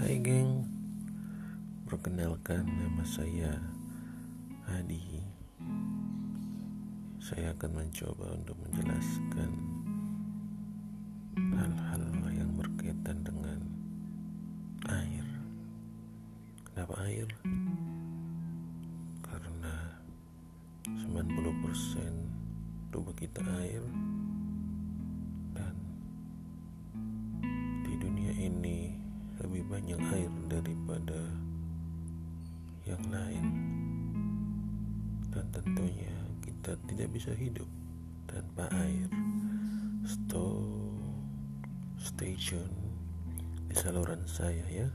Hai geng. Perkenalkan nama saya Adi Saya akan mencoba untuk menjelaskan Hal-hal yang berkaitan dengan Air. Kenapa air? Karena 90% tubuh kita air banyak air daripada yang lain. Dan tentunya kita tidak bisa hidup tanpa air. Stop stay tune di saluran saya ya